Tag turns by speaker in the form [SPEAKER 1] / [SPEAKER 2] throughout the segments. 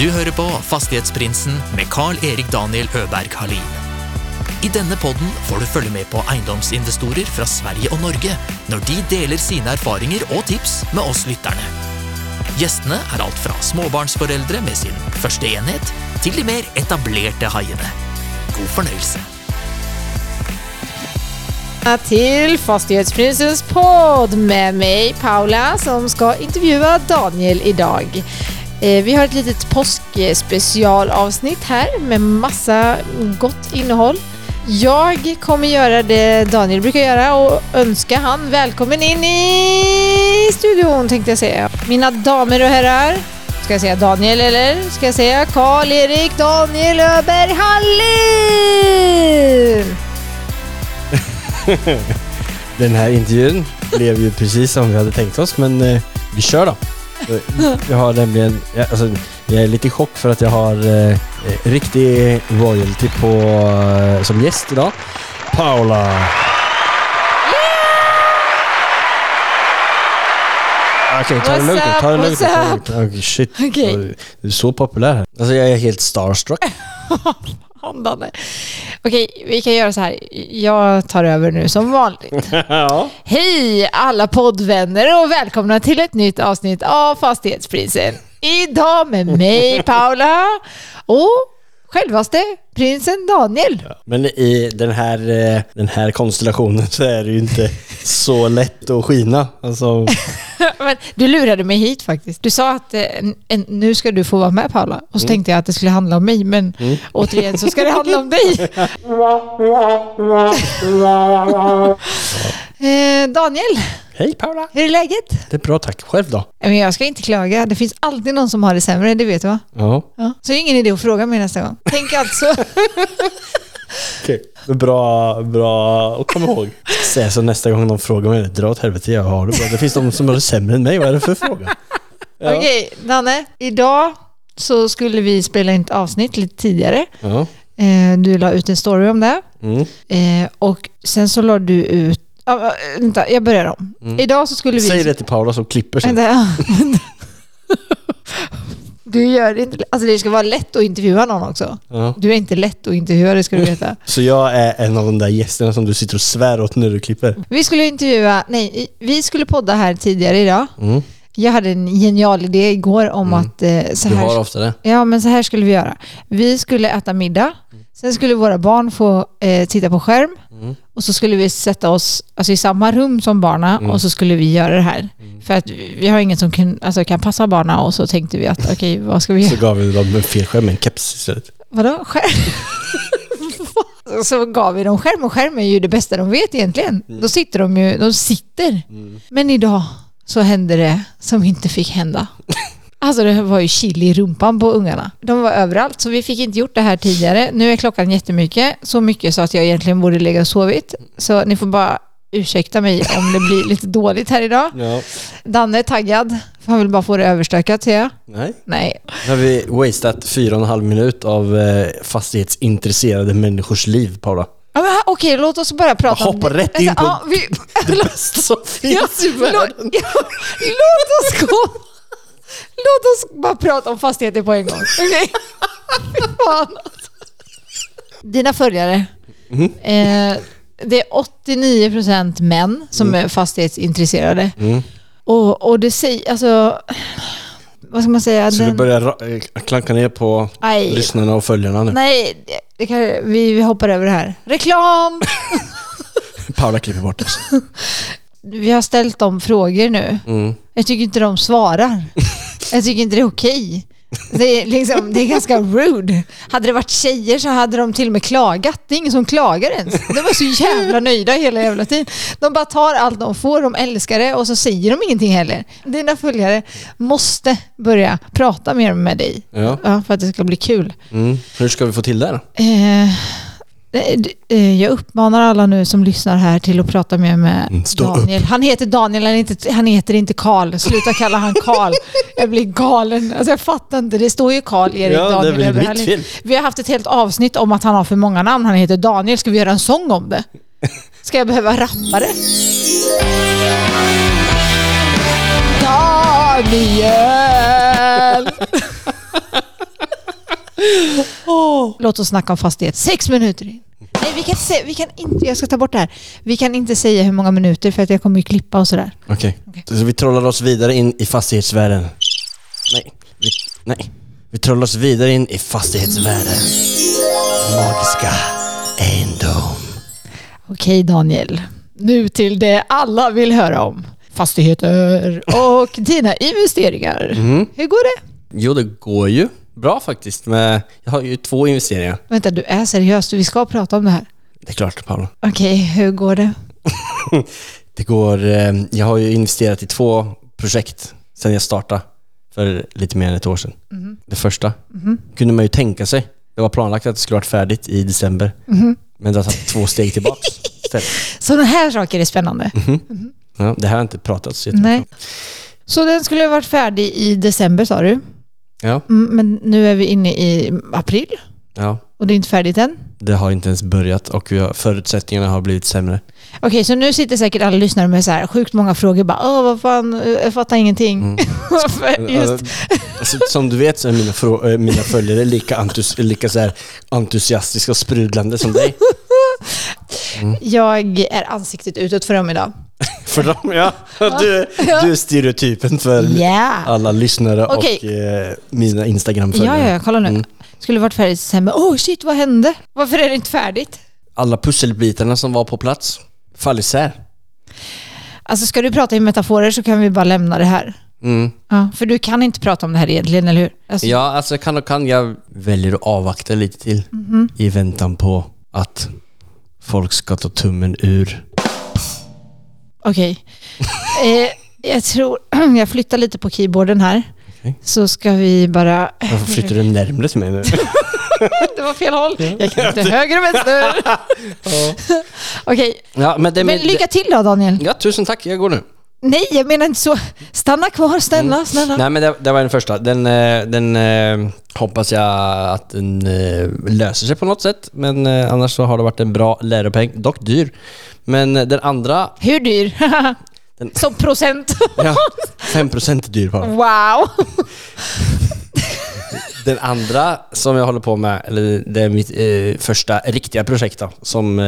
[SPEAKER 1] Du hører på Fastighetsprinsen med Carl-Erik Daniel Øberg Halin. I denne podden får du følge med på eiendomsinvestorer fra Sverige og Norge når de deler sine erfaringer og tips med oss lytterne. Gjestene er alt fra småbarnsforeldre med sin første enhet, til de mer etablerte haiene. God fornøyelse.
[SPEAKER 2] till Fastighetsprinsens podd med mig Paula som ska intervjua Daniel idag. Eh, vi har ett litet påskspecialavsnitt här med massa gott innehåll. Jag kommer göra det Daniel brukar göra och önska han välkommen in i studion tänkte jag säga. Mina damer och herrar, ska jag säga Daniel eller ska jag säga Karl-Erik Daniel Öberg Hallin?
[SPEAKER 3] Den här intervjun blev ju precis som vi hade tänkt oss, men eh, vi kör då. Jag har nämligen, jag, alltså, jag är lite i chock för att jag har eh, eh, riktig royalty på, eh, som gäst idag. Paula! Okej, ta det
[SPEAKER 2] What's
[SPEAKER 3] lugnt nu, ta det
[SPEAKER 2] up,
[SPEAKER 3] lugnt nu, ta det
[SPEAKER 2] what's
[SPEAKER 3] lugnt. Okej, shit.
[SPEAKER 2] Okej.
[SPEAKER 3] Du är så populär här. Alltså jag är helt starstruck.
[SPEAKER 2] Fan, Danne. Okej, vi kan göra så här. Jag tar över nu som vanligt.
[SPEAKER 3] ja.
[SPEAKER 2] Hej alla poddvänner och välkomna till ett nytt avsnitt av Fastighetsprisen. Idag med mig Paula och självaste prinsen Daniel.
[SPEAKER 3] Men i den här, eh, den här konstellationen så är det ju inte så lätt att skina. Alltså,
[SPEAKER 2] Men du lurade mig hit faktiskt. Du sa att eh, en, en, nu ska du få vara med Paula. Och så tänkte jag att det skulle handla om mig, men återigen så ska det handla om dig. eh, Daniel,
[SPEAKER 3] hej Paula!
[SPEAKER 2] hur är läget?
[SPEAKER 3] Det är bra tack. Själv då?
[SPEAKER 2] Men jag ska inte klaga. Det finns alltid någon som har det sämre, det vet du va?
[SPEAKER 3] Ja,
[SPEAKER 2] Ja. Så det är ingen idé att fråga mig nästa gång. Tänk alltså.
[SPEAKER 3] okej. Bra, bra att komma ihåg. Säg så nästa gång de frågar mig, dra åt helvete, jag har det bra. Det finns de som har det sämre än mig, vad är det för fråga? Ja.
[SPEAKER 2] Okej, Danne. Idag så skulle vi spela in ett avsnitt lite tidigare.
[SPEAKER 3] Ja.
[SPEAKER 2] Eh, du la ut en story om det.
[SPEAKER 3] Mm.
[SPEAKER 2] Eh, och sen så la du ut... Ah, vänta, jag börjar om. Idag så skulle vi...
[SPEAKER 3] Säg det till Paula som klipper sen.
[SPEAKER 2] Vänta, Du gör det inte... Alltså det ska vara lätt att intervjua någon också.
[SPEAKER 3] Ja.
[SPEAKER 2] Du är inte lätt att intervjua, det ska du veta.
[SPEAKER 3] Så jag är en av de där gästerna som du sitter och svär åt när du klipper?
[SPEAKER 2] Vi skulle intervjua... Nej, vi skulle podda här tidigare idag.
[SPEAKER 3] Mm.
[SPEAKER 2] Jag hade en genial idé igår om att eh, så
[SPEAKER 3] Du
[SPEAKER 2] här...
[SPEAKER 3] har ofta det?
[SPEAKER 2] Ja, men så här skulle vi göra. Vi skulle äta middag. Sen skulle våra barn få eh, titta på skärm.
[SPEAKER 3] Mm.
[SPEAKER 2] Och så skulle vi sätta oss alltså, i samma rum som barnen och så skulle vi göra det här. För att vi har ingen som kan, alltså, kan passa barnen och så tänkte vi att okej, vad ska vi
[SPEAKER 3] Så
[SPEAKER 2] göra?
[SPEAKER 3] gav vi dem en fel skärm, en keps istället.
[SPEAKER 2] Vadå? Skärm? så gav vi dem skärm och skärm är ju det bästa de vet egentligen. Då sitter de ju, de sitter. Men idag så hände det som inte fick hända. Alltså det var ju chili i rumpan på ungarna. De var överallt så vi fick inte gjort det här tidigare. Nu är klockan jättemycket. Så mycket så att jag egentligen borde lägga och sovit. Så ni får bara ursäkta mig om det blir lite dåligt här idag.
[SPEAKER 3] Ja.
[SPEAKER 2] Danne är taggad. För han vill bara få det överstökat ser jag.
[SPEAKER 3] Nej.
[SPEAKER 2] Nej.
[SPEAKER 3] Nu har vi wasted fyra och en halv minut av eh, fastighetsintresserade människors liv, Paula.
[SPEAKER 2] Ja, men, Okej, låt oss börja prata
[SPEAKER 3] Jag hoppar
[SPEAKER 2] det.
[SPEAKER 3] rätt in
[SPEAKER 2] Alltså,
[SPEAKER 3] på-
[SPEAKER 2] ja, vi,
[SPEAKER 3] Det bästa som finns i världen.
[SPEAKER 2] låt oss gå. Låt oss bara prata om fastigheter på en gång. Fan. Dina följare.
[SPEAKER 3] Mhm.
[SPEAKER 2] Eh, det är 89% män som är fastighetsintresserade.
[SPEAKER 3] Mm.
[SPEAKER 2] Och, och det säger, alltså... Vad ska man säga?
[SPEAKER 3] Så du
[SPEAKER 2] Den-
[SPEAKER 3] börjar ra- eh, klanka ner på
[SPEAKER 2] Nej.
[SPEAKER 3] lyssnarna och följarna nu.
[SPEAKER 2] Nej, det, det kan, vi, vi hoppar över det här. Reklam!
[SPEAKER 3] Paula klipper bort oss.
[SPEAKER 2] Vi har ställt dem frågor nu.
[SPEAKER 3] Mm.
[SPEAKER 2] Jag tycker inte de svarar. Jag tycker inte det är okej. Det är, liksom, det är ganska rude. Hade det varit tjejer så hade de till och med klagat. Det är ingen som klagar ens. De är så jävla nöjda hela jävla tiden. De bara tar allt de får, de älskar det och så säger de ingenting heller. Dina följare måste börja prata mer med dig.
[SPEAKER 3] Ja.
[SPEAKER 2] Ja, för att det ska bli kul.
[SPEAKER 3] Mm. Hur ska vi få till det
[SPEAKER 2] eh, jag uppmanar alla nu som lyssnar här till att prata mer med
[SPEAKER 3] Mm, stå
[SPEAKER 2] Daniel. Han heter Daniel, han, inte, han heter inte Karl. Sluta kalla han Karl. Jag blir galen. Alltså jag fattar inte. Det står ju Karl Erik
[SPEAKER 3] Ja, det
[SPEAKER 2] Daniel
[SPEAKER 3] väl
[SPEAKER 2] över
[SPEAKER 3] mitt fel.
[SPEAKER 2] Vi har haft ett helt avsnitt om att han har för många namn. Han heter Daniel. Ska vi göra en sång om det? Ska jag behöva rappa det? Daniel! Låt oss snacka om fastighet. Sex minuter in. Nej, vi kan, se, vi kan inte, jag ska ta bort det här. Vi kan inte säga hur många minuter för att jag kommer ju klippa och sådär.
[SPEAKER 3] Okej.
[SPEAKER 2] Okej.
[SPEAKER 3] Så vi trollar oss vidare in i fastighetsvärlden. Nej, vi, nej. Vi trollar oss vidare in i fastighetsvärlden. Magiska egendom.
[SPEAKER 2] Okej Daniel, nu till det alla vill höra om. Fastigheter och dina investeringar.
[SPEAKER 3] Mm.
[SPEAKER 2] Hur går det?
[SPEAKER 3] Jo, det går ju bra faktiskt. Men jag har ju två investeringar.
[SPEAKER 2] Vänta, du är seriös. Vi ska prata om det här.
[SPEAKER 3] Det är klart, Paolo.
[SPEAKER 2] Okej, hur går det?
[SPEAKER 3] Det går... Eh, jag har ju investerat i två projekt sedan jag startade för lite mer än ett år sedan. Det första kunde man ju tänka sig. Det var planlagt att det skulle varit färdigt i december. Men det har tagit två steg tillbaka.
[SPEAKER 2] Sådana här saker är spännande.
[SPEAKER 3] Ja, det här har inte pratats jättemycket
[SPEAKER 2] Nej.
[SPEAKER 3] om.
[SPEAKER 2] Så den skulle ha varit färdig i december sa du.
[SPEAKER 3] Ja,
[SPEAKER 2] Mm, Men nu är vi inne i april
[SPEAKER 3] ja.
[SPEAKER 2] och det är inte färdigt än.
[SPEAKER 3] Det har inte ens börjat och förutsättningarna har blivit sämre.
[SPEAKER 2] Okej, så nu sitter säkert alla lyssnare med så här sjukt många frågor. Bara, Åh, vad fan, jag fattar ingenting. Varför just
[SPEAKER 3] Alltså, alltså, som du vet så är mina, äh, mina följare lika, entus lika så här entusiastiska och sprudlande som dig.
[SPEAKER 2] Jag är ansiktet utåt för dem idag.
[SPEAKER 3] För dem, ja. Du, du är stereotypen för
[SPEAKER 2] Ja!
[SPEAKER 3] alla lyssnare
[SPEAKER 2] Okej.
[SPEAKER 3] och eh, mina
[SPEAKER 2] Ja,
[SPEAKER 3] Instagram-följare.
[SPEAKER 2] ja, ja, kolla nu.
[SPEAKER 3] Mm.
[SPEAKER 2] Skulle varit färdigt i december. Oh shit, vad hände? Varför är det inte färdigt?
[SPEAKER 3] Alla pusselbitarna som var på plats fall isär.
[SPEAKER 2] Alltså ska du prata i metaforer så kan vi bara lämna det här.
[SPEAKER 3] Mm.
[SPEAKER 2] Ja, för du kan inte prata om det här egentligen, eller hur? Alltså,
[SPEAKER 3] Ja, alltså kan och kan. Jag väljer att avvakta lite till
[SPEAKER 2] Mhm.
[SPEAKER 3] i väntan på att folk ska ta tummen ur.
[SPEAKER 2] Okej. eh, jag tror, jag flyttar lite på keyboarden här.
[SPEAKER 3] Okej.
[SPEAKER 2] Så ska vi bara...
[SPEAKER 3] Varför flyttar du närmare till mig nu?
[SPEAKER 2] det var fel håll. Jag kan inte höger och vänster. Okej,
[SPEAKER 3] Ja, men det,
[SPEAKER 2] men lycka till då Daniel.
[SPEAKER 3] Ja, tusen tack. Jag går nu.
[SPEAKER 2] Nej, jag menar inte så. Stanna kvar, snälla, snälla.
[SPEAKER 3] Nej, men det, det var den första. Den, eh, den eh, hoppas jag att den eh, löser sig på något sätt. Men eh, annars så har det varit en bra läropeng. Dock dyr. Men eh, den andra,
[SPEAKER 2] Hur dyr?
[SPEAKER 3] Den-
[SPEAKER 2] Som procent.
[SPEAKER 3] ja, 5% dyr bara.
[SPEAKER 2] Wow!
[SPEAKER 3] Den andra som jag håller på med, eller det är mitt eh, första riktiga projekt då, som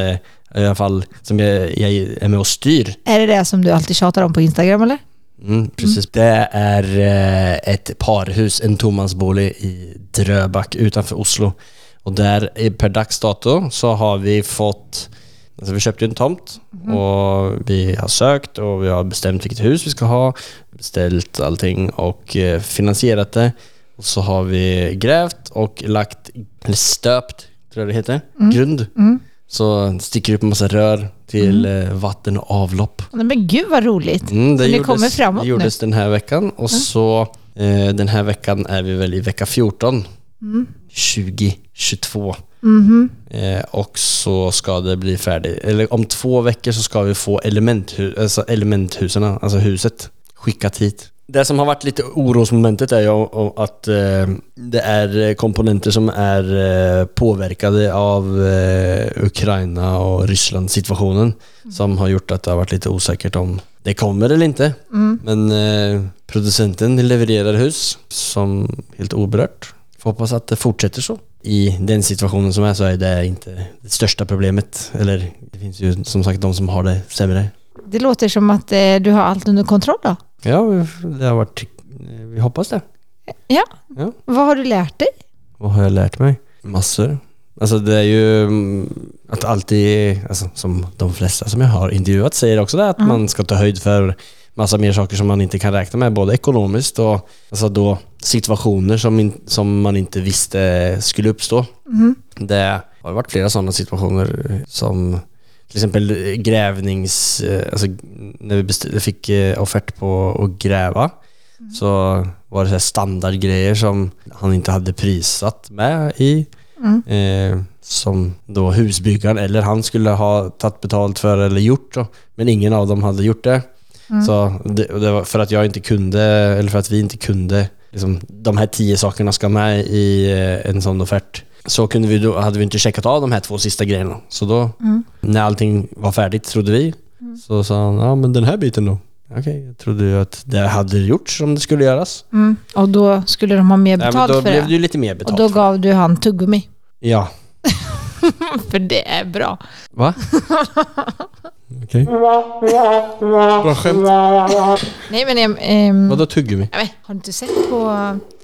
[SPEAKER 3] i alla fall som jag, jag är med och styr.
[SPEAKER 2] Är det det som du alltid tjatar om på Instagram eller?
[SPEAKER 3] Mm, precis. Det är eh, ett parhus, en tomansbolig i Dröback utanför Oslo. Och där per dags dato så har vi fått Alltså vi köpte ju en tomt och vi har sökt och vi har bestämt vilket hus vi ska ha, beställt allting och eh, finansierat det. Och så har vi grävt och lagt, eller stöpt, tror jag det heter, grund.
[SPEAKER 2] Mm.
[SPEAKER 3] Så sticker upp en massa rör till eh, vatten och avlopp.
[SPEAKER 2] Men gud vad roligt.
[SPEAKER 3] Mm, det gjordes,
[SPEAKER 2] kommer framåt
[SPEAKER 3] det gjordes den här veckan och så eh, den här veckan är vi väl i vecka 14
[SPEAKER 2] Mm.
[SPEAKER 3] 2022
[SPEAKER 2] Mhm.
[SPEAKER 3] eh, och så ska det bli färdigt, eller om två veckor så ska vi få elementhu- alltså elementhusen, alltså huset, skickat hit. Det som har varit lite orosmomentet är ju att eh, det är komponenter som är eh, påverkade av eh, Ukraina och Ryssland situationen som har gjort att det har varit lite osäkert om det kommer eller inte.
[SPEAKER 2] Mm.
[SPEAKER 3] Men eh, producenten levererar hus som helt oberört. Får hoppas att det fortsätter så. I den situationen som är så är det inte det största problemet. Eller det finns ju som sagt de som har det sämre.
[SPEAKER 2] Det låter som att eh, du har allt under kontroll då.
[SPEAKER 3] Ja, det har varit... Vi hoppas det.
[SPEAKER 2] Ja.
[SPEAKER 3] Ja.
[SPEAKER 2] Vad har du lärt dig?
[SPEAKER 3] Vad har jag lärt mig? Massor. Alltså det är ju mm, att alltid, alltså, som de flesta som jag har intervjuat säger också det, att
[SPEAKER 2] Mm.
[SPEAKER 3] man ska ta höjd för massa mer saker som man inte kan räkna med, både ekonomiskt och alltså då situationer som, in, som man inte visste skulle uppstå.
[SPEAKER 2] Mhm.
[SPEAKER 3] Det har varit flera sådana situationer som till exempel grävnings... eh, Alltså när vi fick eh, offert på att gräva så var det så standardgrejer som han inte hade prissatt med i.
[SPEAKER 2] Mm.
[SPEAKER 3] Eh, som då husbyggaren eller han skulle ha tagit betalt för eller gjort då. Men ingen av dem hade gjort det.
[SPEAKER 2] Mm.
[SPEAKER 3] Så det, det var för att jag inte kunde, eller för att vi inte kunde, liksom, de här tio sakerna ska med i eh, en sån offert. Så kunde vi då, hade vi inte checkat av de här två sista grejerna. Så då,
[SPEAKER 2] Mm.
[SPEAKER 3] när allting var färdigt trodde vi, så sa han, ja men den här biten då? Okej, jag trodde ju att det hade gjorts om det skulle göras.
[SPEAKER 2] Mm. Och då skulle de ha mer
[SPEAKER 3] Nej,
[SPEAKER 2] betalt
[SPEAKER 3] då
[SPEAKER 2] för
[SPEAKER 3] blev
[SPEAKER 2] det.
[SPEAKER 3] ju lite mer
[SPEAKER 2] Och
[SPEAKER 3] betalt.
[SPEAKER 2] då
[SPEAKER 3] för
[SPEAKER 2] gav du han tuggummi.
[SPEAKER 3] Ja.
[SPEAKER 2] För det är bra.
[SPEAKER 3] Va? Okej. Bra skämt.
[SPEAKER 2] Nej men, ehm,
[SPEAKER 3] Vadå tuggummi?
[SPEAKER 2] vet, har du inte sett på,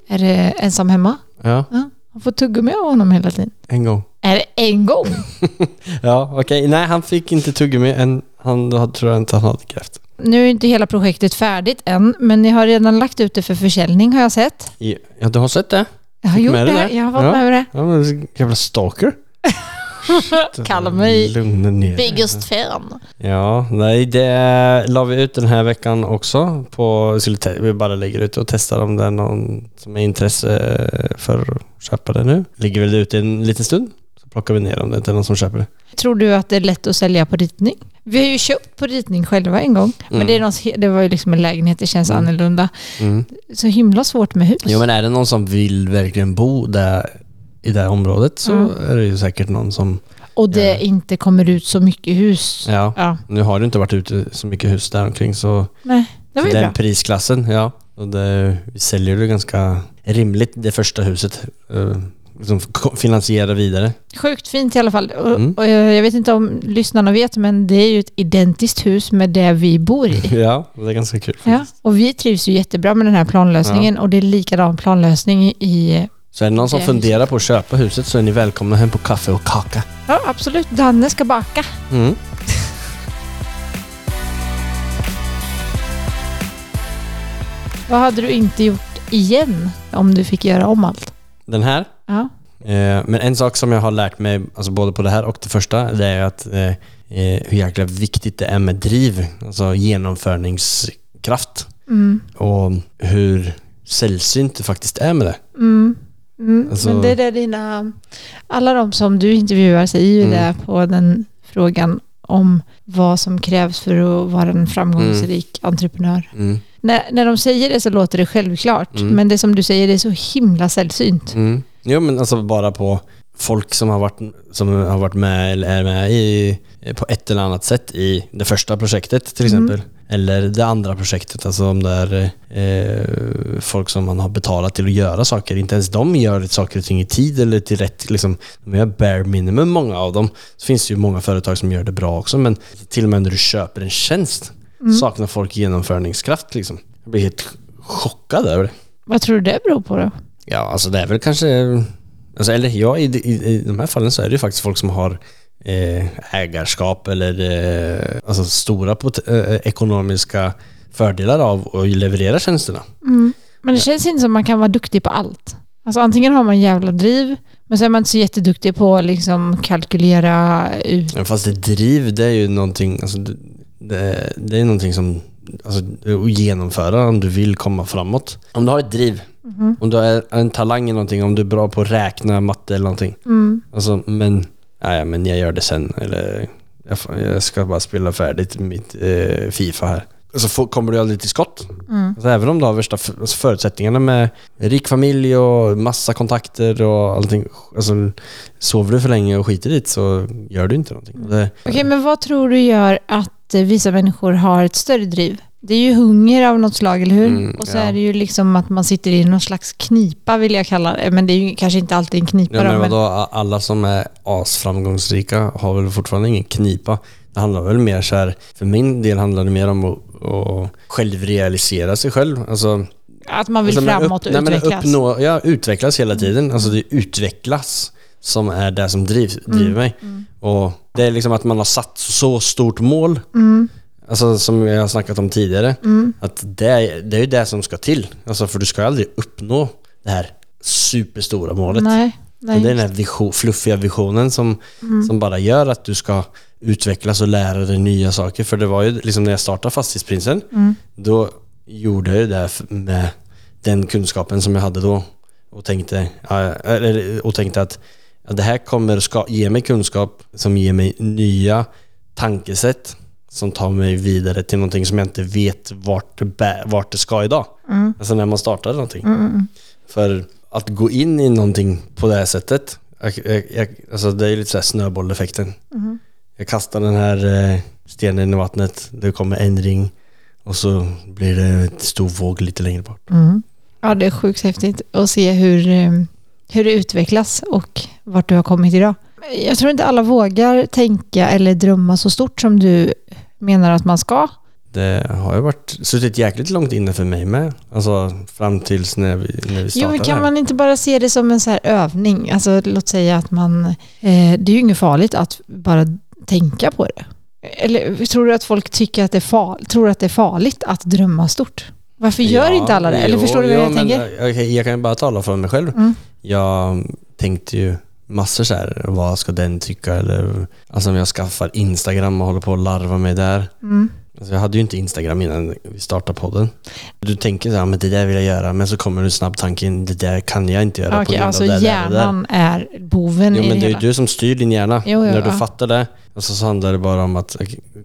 [SPEAKER 2] är det ensam hemma?
[SPEAKER 3] Ja,
[SPEAKER 2] Ja, han får tuggummi av honom hela tiden.
[SPEAKER 3] en gång.
[SPEAKER 2] Är det en gång?
[SPEAKER 3] Ja, okej. Nej, han fick inte tuggummi än. Han då tror jag inte han hade kräft.
[SPEAKER 2] Nu är inte hela projektet färdigt än, men ni har redan lagt ut det för försäljning har jag sett.
[SPEAKER 3] Ja, du har sett det?
[SPEAKER 2] Jag har gjort det,
[SPEAKER 3] det
[SPEAKER 2] jag har fått
[SPEAKER 3] Ja.
[SPEAKER 2] med det.
[SPEAKER 3] Ja, men jävla stalker.
[SPEAKER 2] Kalla mig
[SPEAKER 3] Lugna ner dig.
[SPEAKER 2] biggest fan.
[SPEAKER 3] Ja, nej det la vi ut den här veckan också. På, vi, bara lägger ut och testar om det är någon som är intresse för att köpa det nu. Ligger väl ute en liten stund. Så plockar vi ner om det inte är någon som köper det.
[SPEAKER 2] Tror du att det är lätt att sälja på ritning? Vi har ju köpt på ritning själva en gång, men
[SPEAKER 3] Mm.
[SPEAKER 2] det, är något, det var ju liksom en lägenhet, det känns
[SPEAKER 3] Mm.
[SPEAKER 2] annorlunda.
[SPEAKER 3] Mm.
[SPEAKER 2] Så himla svårt med hus.
[SPEAKER 3] Jo men är det någon som vill verkligen bo där i det här området så
[SPEAKER 2] Mm.
[SPEAKER 3] är det ju säkert någon som...
[SPEAKER 2] Och det
[SPEAKER 3] Ja.
[SPEAKER 2] inte kommer ut så mycket hus.
[SPEAKER 3] Ja,
[SPEAKER 2] Ja,
[SPEAKER 3] nu har det inte varit ute så mycket hus där omkring så
[SPEAKER 2] nej, det var ju
[SPEAKER 3] den
[SPEAKER 2] bra.
[SPEAKER 3] prisklassen, ja. Och det, vi säljer det ganska rimligt det första huset. Uh, liksom finansiera vidare.
[SPEAKER 2] Sjukt fint i alla fall. Och,
[SPEAKER 3] Mm.
[SPEAKER 2] och jag jag vet inte om lyssnarna vet, men det är ju ett identiskt hus med det vi bor i.
[SPEAKER 3] Ja, det är ganska kul
[SPEAKER 2] Ja, och vi trivs ju jättebra med den här planlösningen och det är likadan planlösning i...
[SPEAKER 3] Så är det någon som
[SPEAKER 2] Det är
[SPEAKER 3] funderar på att köpa huset så är ni välkomna hem på kaffe och kaka.
[SPEAKER 2] Ja, absolut. Danne ska baka.
[SPEAKER 3] Mm.
[SPEAKER 2] Vad hade du inte gjort igen om du fick göra om allt?
[SPEAKER 3] Den här.
[SPEAKER 2] Ja.
[SPEAKER 3] Eh, men en sak som jag har lärt mig, alltså både på det här och det första, det är att eh, eh, hur jäkla viktigt det är med driv, alltså genomförningskraft.
[SPEAKER 2] Mm.
[SPEAKER 3] Och hur sällsynt det faktiskt är med det.
[SPEAKER 2] Mm. Mm.
[SPEAKER 3] Alltså-
[SPEAKER 2] Men det är det dina... Alla de som du intervjuar säger ju
[SPEAKER 3] Mm.
[SPEAKER 2] det på den frågan om vad som krävs för att vara en framgångsrik entreprenör.
[SPEAKER 3] Mm.
[SPEAKER 2] När, när de säger det så låter det självklart,
[SPEAKER 3] Mm.
[SPEAKER 2] men det som du säger det är så himla sällsynt.
[SPEAKER 3] Mm. Jo men alltså bara på folk som har varit, som har varit med eller är med i, på ett eller annat sätt i det första projektet till
[SPEAKER 2] Mm.
[SPEAKER 3] exempel. Eller det andra projektet, alltså om det är eh, folk som man har betalat till att göra saker. Inte ens de gör saker och ting i tid eller till rätt, liksom, de gör bare minimum många av dem. Så finns det ju många företag som gör det bra också men till och med när du köper en tjänst
[SPEAKER 2] Mm.
[SPEAKER 3] saknar folk genomförningskraft liksom. Jag blir helt chockad över det.
[SPEAKER 2] Vad tror du det beror på då?
[SPEAKER 3] Ja, alltså det är väl kanske... Alltså, eller ja, i, i, i de här fallen så är det ju faktiskt folk som har ägarskap eller eh, alltså stora eh, ekonomiska fördelar av att leverera tjänsterna.
[SPEAKER 2] Mm. Men det känns inte som man kan vara duktig på allt. Alltså antingen har man jävla driv, men så är man inte så jätteduktig på att liksom kalkylera ut.
[SPEAKER 3] Men Fast det driv, det är ju någonting, alltså, det, det, är någonting som alltså, att genomföra om du vill komma framåt. Om du har ett driv,
[SPEAKER 2] Mhm.
[SPEAKER 3] om du är en talang i någonting, om du är bra på att räkna, matte eller någonting.
[SPEAKER 2] Mm.
[SPEAKER 3] Alltså, men, ja, men jag gör det sen. Eller jag, ska bara spela färdigt mitt eh, Fifa här. Så får, kommer du aldrig till skott.
[SPEAKER 2] Mm.
[SPEAKER 3] Alltså, även om du har värsta alltså, förutsättningarna med rik familj och massa kontakter och allting. Alltså, sover du för länge och skiter i det så gör du inte någonting. Det,
[SPEAKER 2] Okej, men vad tror du gör att eh, vissa människor har ett större driv? Det är ju hunger av något slag, eller hur?
[SPEAKER 3] Mm,
[SPEAKER 2] och så
[SPEAKER 3] ja.
[SPEAKER 2] är det ju liksom att man sitter i någon slags knipa, vill jag kalla det. Men det är ju kanske inte alltid en knipa.
[SPEAKER 3] ja,
[SPEAKER 2] då,
[SPEAKER 3] men
[SPEAKER 2] men-
[SPEAKER 3] vadå, alla som är asframgångsrika har väl fortfarande ingen knipa. Det handlar väl mer så här, för min del handlar det mer om att, att självrealisera sig själv. Alltså,
[SPEAKER 2] Att man vill
[SPEAKER 3] Alltså, men
[SPEAKER 2] framåt och
[SPEAKER 3] nej, men
[SPEAKER 2] utvecklas.
[SPEAKER 3] Uppnå, ja, utvecklas hela tiden. Alltså det utvecklas som är det som driv, driver mig. Och det är liksom att man har satt så stort mål,
[SPEAKER 2] Mm,
[SPEAKER 3] alltså som jag har snackat om tidigare,
[SPEAKER 2] mm,
[SPEAKER 3] att det är, det är ju det som ska till. Alltså för du ska aldrig uppnå det här superstora målet.
[SPEAKER 2] nej, nej.
[SPEAKER 3] Det är den här vision, fluffiga visionen som,
[SPEAKER 2] Mm.
[SPEAKER 3] som bara gör att du ska utvecklas och lära dig nya saker. För det var ju liksom när jag startade Fastighetsprinsen,
[SPEAKER 2] Mm.
[SPEAKER 3] då gjorde jag det med den kunskapen som jag hade då. Och tänkte, och tänkte att det här kommer ska, ge mig kunskap som ger mig nya tankesätt som tar mig vidare till någonting som jag inte vet vart det, bär, vart det ska idag.
[SPEAKER 2] Mm.
[SPEAKER 3] Alltså när man startar någonting.
[SPEAKER 2] Mm, mm,
[SPEAKER 3] För att gå in i någonting på det här sättet, jag, jag, jag, alltså det är lite såhär snöbolleffekten.
[SPEAKER 2] mm.
[SPEAKER 3] Jag kastar den här eh, stenen i vattnet, det kommer en ring och så blir det en stor våg lite längre bort.
[SPEAKER 2] Mm. Ja, det är sjukt häftigt att se hur, eh, hur det utvecklas och vart du har kommit idag. Jag tror inte alla vågar tänka eller drömma så stort som du menar att man ska.
[SPEAKER 3] Det har ju varit, suttit jäkligt långt inne för mig med. Alltså fram tills när vi, när vi startade
[SPEAKER 2] Jo, men kan
[SPEAKER 3] här.
[SPEAKER 2] man inte bara se det som en så här övning? Alltså, låt säga att man... Eh, det är ju inget farligt att bara tänka på det. Eller tror du att folk tycker att det är, far, tror att det är farligt att drömma stort? Varför gör
[SPEAKER 3] Ja,
[SPEAKER 2] inte alla det? Eller
[SPEAKER 3] jo,
[SPEAKER 2] förstår du vad
[SPEAKER 3] jo,
[SPEAKER 2] jag
[SPEAKER 3] men
[SPEAKER 2] tänker?
[SPEAKER 3] Jag, jag kan ju bara tala för mig själv.
[SPEAKER 2] Mm.
[SPEAKER 3] Jag tänkte ju massor så här, vad ska den tycka? Eller, alltså om jag skaffar Instagram och håller på att larva mig där.
[SPEAKER 2] Mm.
[SPEAKER 3] Alltså jag hade ju inte Instagram innan vi startade podden. Du tänker så här, men det där vill jag göra, men så kommer du snabbt tanken, det där kan jag inte göra på
[SPEAKER 2] Okej,
[SPEAKER 3] grund
[SPEAKER 2] alltså
[SPEAKER 3] av det där, det där.
[SPEAKER 2] hjärnan är boven
[SPEAKER 3] Jo
[SPEAKER 2] i
[SPEAKER 3] men
[SPEAKER 2] det
[SPEAKER 3] det är
[SPEAKER 2] hela.
[SPEAKER 3] ju du som styr din hjärna.
[SPEAKER 2] Jo, jo,
[SPEAKER 3] När du
[SPEAKER 2] ja.
[SPEAKER 3] fattar det, och så, så handlar det bara om att